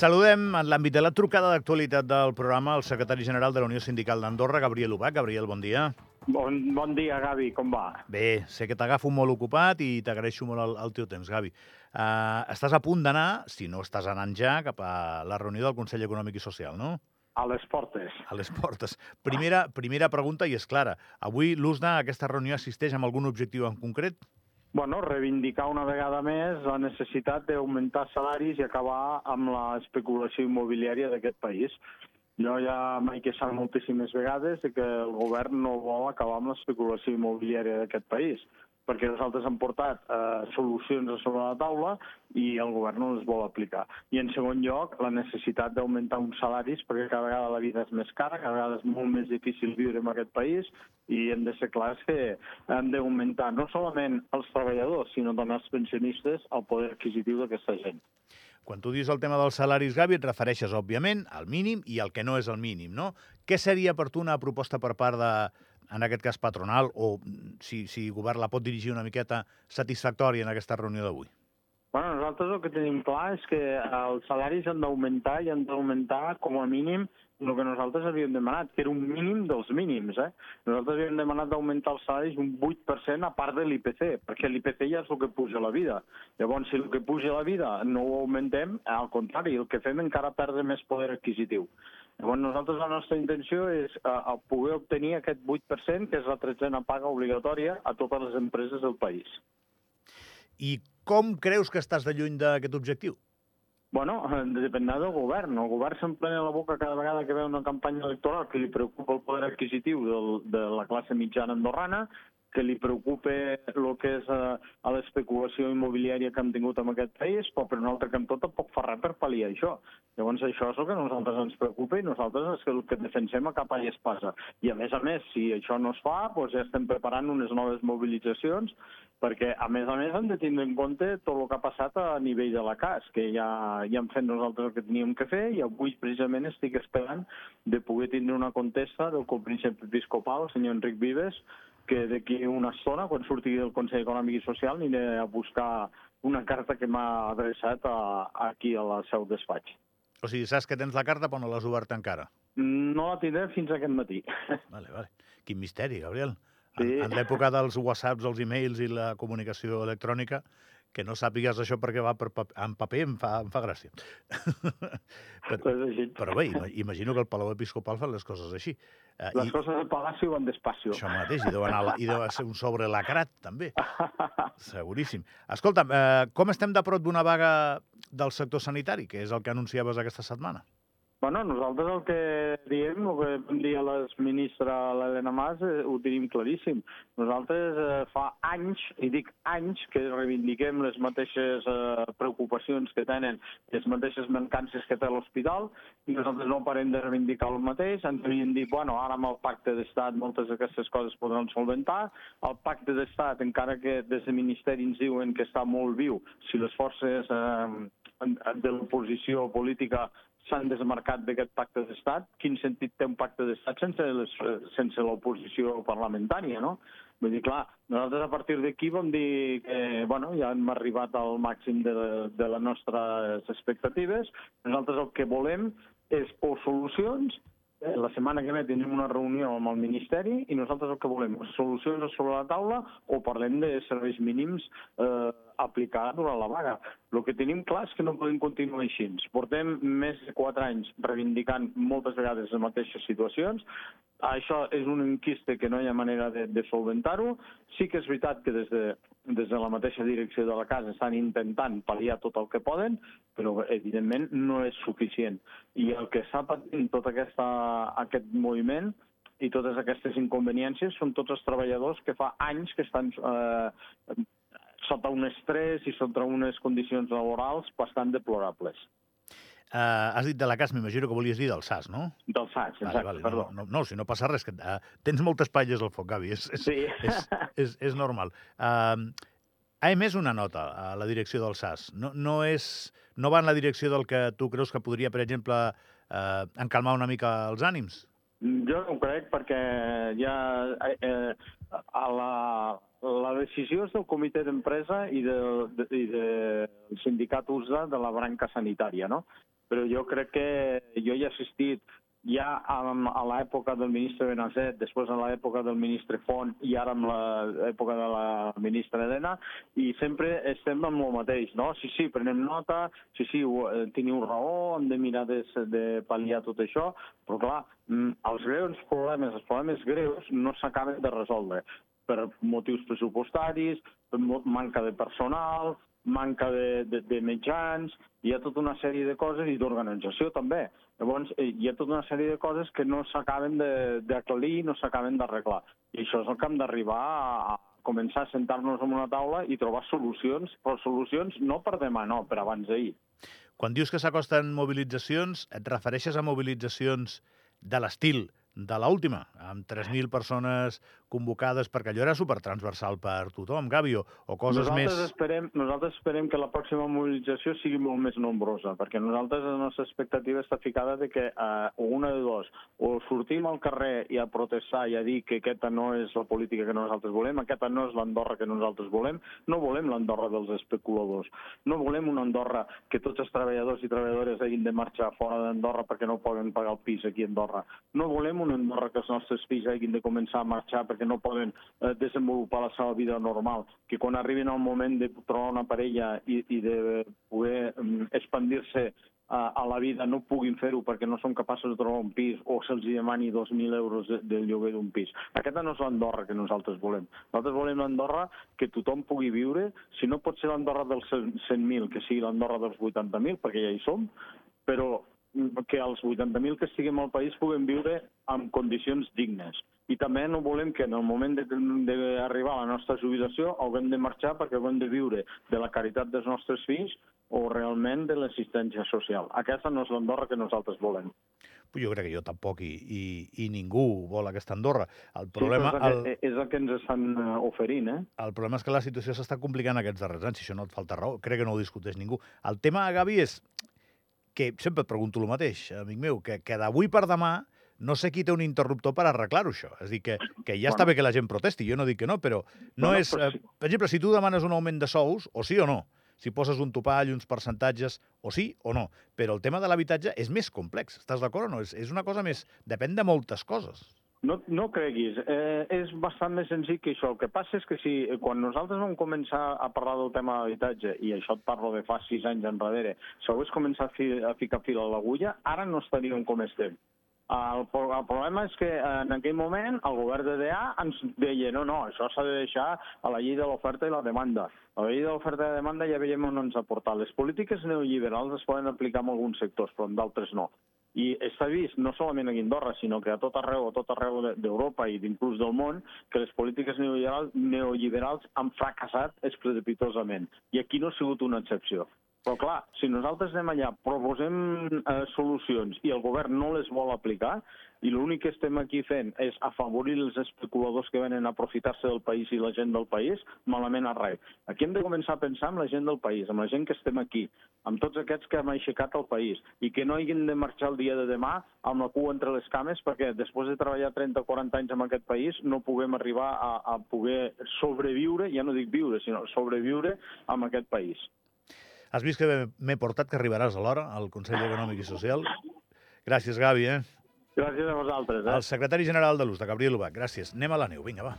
Saludem en l'àmbit de la trucada d'actualitat del programa el secretari general de la Unió Sindical d'Andorra, Gabriel Ubach. Gabriel, bon dia. Bon, bon dia, Gavi, com va? Bé, sé que t'agafo molt ocupat i t'agraeixo molt el, el teu temps, Gavi. Uh, estàs a punt d'anar, si no estàs anant ja, cap a la reunió del Consell Econòmic i Social, no? A les portes. A les portes. Primera, primera pregunta, i és clara. Avui l'USNA a aquesta reunió assisteix amb algun objectiu en concret? Bueno, reivindicar una vegada més la necessitat d'augmentar salaris i acabar amb l'especulació immobiliària d'aquest país. Jo ja m'he queixat moltíssimes vegades de que el govern no vol acabar amb l'especulació immobiliària d'aquest país perquè nosaltres hem portat eh, solucions a sobre la taula i el govern no les vol aplicar. I en segon lloc, la necessitat d'augmentar uns salaris perquè cada vegada la vida és més cara, cada vegada és molt més difícil viure en aquest país i hem de ser clars que hem d'augmentar no solament els treballadors, sinó també els pensionistes el poder adquisitiu d'aquesta gent. Quan tu dius el tema dels salaris, Gavi, et refereixes, òbviament, al mínim i al que no és el mínim, no? Què seria per tu una proposta per part de, en aquest cas patronal, o si, si govern la pot dirigir una miqueta satisfactòria en aquesta reunió d'avui? Bueno, nosaltres el que tenim clar és que els salaris han d'augmentar i han d'augmentar com a mínim el que nosaltres havíem demanat, que era un mínim dels mínims. Eh? Nosaltres havíem demanat d'augmentar els salaris un 8% a part de l'IPC, perquè l'IPC ja és el que puja la vida. Llavors, si el que puja la vida no ho augmentem, al contrari, el que fem encara perdre més poder adquisitiu. Llavors, nosaltres la nostra intenció és uh, poder obtenir aquest 8%, que és la tretzena paga obligatòria a totes les empreses del país. I com creus que estàs de lluny d'aquest objectiu? Bueno, dependrà del govern. El govern s'emplena la boca cada vegada que veu una campanya electoral que li preocupa el poder adquisitiu del, de la classe mitjana andorrana, que li preocupa el que és a, eh, a l'especulació immobiliària que hem tingut en aquest país, però per un altre cantó tampoc fa res per pal·liar això. Llavors això és el que a nosaltres ens preocupa i nosaltres és el que defensem a capa i espasa. I a més a més, si això no es fa, doncs ja estem preparant unes noves mobilitzacions perquè a més a més hem de tindre en compte tot el que ha passat a nivell de la CAS, que ja, ja hem fet nosaltres el que teníem que fer i avui precisament estic esperant de poder tindre una contesta del copríncep episcopal, el senyor Enric Vives, que d'aquí una estona, quan surti del Consell Econòmic i Social, aniré a buscar una carta que m'ha adreçat a, aquí a la seu despatx. O sigui, saps que tens la carta però no l'has obert encara? No la tindré fins aquest matí. Vale, vale. Quin misteri, Gabriel. Sí. En, en l'època dels whatsapps, els e-mails i la comunicació electrònica, que no sàpigues això perquè va per paper, en paper em fa, em fa gràcia. però, però bé, imagino que el Palau Episcopal fa les coses així. Eh, les I, coses del Palacio van despacio. Això mateix, i deu, anar, i deu ser un sobre lacrat, també. Seguríssim. Escolta'm, eh, com estem de prop d'una vaga del sector sanitari, que és el que anunciaves aquesta setmana? Bueno, nosaltres el que diem, el que vam dir a l'exministra l'Helena Mas, eh, ho tenim claríssim. Nosaltres eh, fa anys, i dic anys, que reivindiquem les mateixes eh, preocupacions que tenen, les mateixes mancances que té l'hospital, i nosaltres no parem de reivindicar el mateix. Ens havien dit, bueno, ara amb el pacte d'estat moltes d'aquestes coses podran solventar. El pacte d'estat, encara que des del Ministeri ens diuen que està molt viu, si les forces eh, de l'oposició política s'han desmarcat d'aquest pacte d'estat. Quin sentit té un pacte d'estat sense, les, sense l'oposició parlamentària, no? Vull dir, clar, nosaltres a partir d'aquí vam dir que, bueno, ja hem arribat al màxim de, de les nostres expectatives. Nosaltres el que volem és o solucions la setmana que ve tindrem una reunió amb el Ministeri i nosaltres el que volem solucions sobre la taula o parlem de serveis mínims eh, aplicar durant la vaga. El que tenim clar és que no podem continuar així. Portem més de quatre anys reivindicant moltes vegades les mateixes situacions. Això és un enquiste que no hi ha manera de, de solventar-ho. Sí que és veritat que des de, des de la mateixa direcció de la casa estan intentant pal·liar tot el que poden, però evidentment no és suficient. I el que està patint tot aquesta, aquest moviment i totes aquestes inconveniències són tots els treballadors que fa anys que estan eh, sota un estrès i sota unes condicions laborals bastant deplorables. Uh, has dit de la CAS, m'imagino que volies dir del SAS, no? Del SAS, exacte, vale, vale. perdó. No, no, no, si no passa res, que uh, tens moltes palles al foc, Gavi, és, és, sí. és, és, és normal. Uh, ha emès una nota a la direcció del SAS. No, no, és, no va en la direcció del que tu creus que podria, per exemple, uh, encalmar una mica els ànims? Jo no ho crec perquè ja eh, eh, a la, la decisió és del comitè d'empresa i, de, de, i sindicat USDA de la branca sanitària, no? Però jo crec que jo he assistit ja a l'època del ministre Benazet, després a l'època del ministre Font i ara amb l'època de la ministra Elena, i sempre estem amb el mateix, no? Sí, sí, prenem nota, sí, sí, eh, teniu raó, hem de mirar de, de pal·liar tot això, però clar, mm, els greus problemes, els problemes greus no s'acaben de resoldre per motius pressupostaris, per manca de personal, manca de, de, de mitjans, hi ha tota una sèrie de coses i d'organització també. Llavors, eh, hi ha tota una sèrie de coses que no s'acaben d'aclarir, no s'acaben d'arreglar. I això és el que hem d'arribar a, a començar a sentar-nos en una taula i trobar solucions, però solucions no per demà, no, per abans d'ahir. Quan dius que s'acosten mobilitzacions, et refereixes a mobilitzacions de l'estil de l'última, amb 3.000 persones convocades, perquè allò era supertransversal per tothom, Gavio, o coses nosaltres més... Esperem, nosaltres esperem que la pròxima mobilització sigui molt més nombrosa, perquè nosaltres la nostra expectativa està ficada de que eh, una de dos, o sortim al carrer i a protestar i a dir que aquesta no és la política que nosaltres volem, aquesta no és l'Andorra que nosaltres volem, no volem l'Andorra dels especuladors, no volem una Andorra que tots els treballadors i treballadores hagin de marxar fora d'Andorra perquè no poden pagar el pis aquí a Andorra, no volem una Andorra que els nostres fills hagin de començar a marxar perquè no poden eh, desenvolupar la seva vida normal, que quan arribin al moment de trobar una parella i, i de poder um, expandir-se a, a la vida no puguin fer-ho perquè no són capaços de trobar un pis o se'ls demani 2.000 euros de, de lloguer d'un pis. Aquesta no és l'Andorra que nosaltres volem. Nosaltres volem l'Andorra que tothom pugui viure, si no pot ser l'Andorra dels 100.000, que sigui l'Andorra dels 80.000, perquè ja hi som, però que els 80.000 que estiguem al país puguem viure en condicions dignes. I també no volem que en el moment d'arribar a la nostra jubilació haguem de marxar perquè haguem de viure de la caritat dels nostres fills o realment de l'assistència social. Aquesta no és l'Andorra que nosaltres volem. Jo crec que jo tampoc i, i, i ningú vol aquesta Andorra. El problema... Sí, és, el, el, és el que ens estan eh, oferint, eh? El problema és que la situació s'està complicant aquests darrers anys, si això no et falta raó. Crec que no ho discuteix ningú. El tema, Gavi, és que sempre et pregunto el mateix, amic meu, que, que d'avui per demà no sé qui té un interruptor per arreglar-ho, això. És a dir, que, que ja bueno. està bé que la gent protesti, jo no dic que no, però no bueno, és... Però sí. Per exemple, si tu demanes un augment de sous, o sí o no, si poses un topall, uns percentatges, o sí o no. Però el tema de l'habitatge és més complex, estàs d'acord o no? És, és una cosa més... Depèn de moltes coses. No, no creguis, eh, és bastant més senzill que això. El que passa és que si quan nosaltres vam començar a parlar del tema de l'habitatge, i això et parlo de fa sis anys enrere, si hagués començat a, fi, a ficar fil a l'agulla, ara no estaríem com estem. El, el problema és que en aquell moment el govern de DA ens deia no, no, això s'ha de deixar a la llei de l'oferta i la demanda. A la llei de l'oferta i la demanda ja veiem on ens ha portat. Les polítiques neoliberals es poden aplicar en alguns sectors, però en d'altres no. I està vist no solament a Guindorra, sinó que a tot arreu, a tot arreu d'Europa i inclús del món, que les polítiques neoliberals, neoliberals han fracassat estrepitosament. I aquí no ha sigut una excepció. Però clar, si nosaltres anem allà, proposem eh, solucions i el govern no les vol aplicar, i l'únic que estem aquí fent és afavorir els especuladors que venen a aprofitar-se del país i la gent del país, malament a res. Aquí hem de començar a pensar amb la gent del país, amb la gent que estem aquí, amb tots aquests que hem aixecat el país, i que no hagin de marxar el dia de demà amb la cua entre les cames perquè després de treballar 30 o 40 anys en aquest país no puguem arribar a, a poder sobreviure, ja no dic viure, sinó sobreviure amb aquest país. Has vist que m'he portat que arribaràs a l'hora al Consell Econòmic i Social? Gràcies, Gavi, eh? Gràcies a vosaltres. Eh? El secretari general de l'ús, de Gabriel Ubach. Gràcies. Anem a la neu. Vinga, va.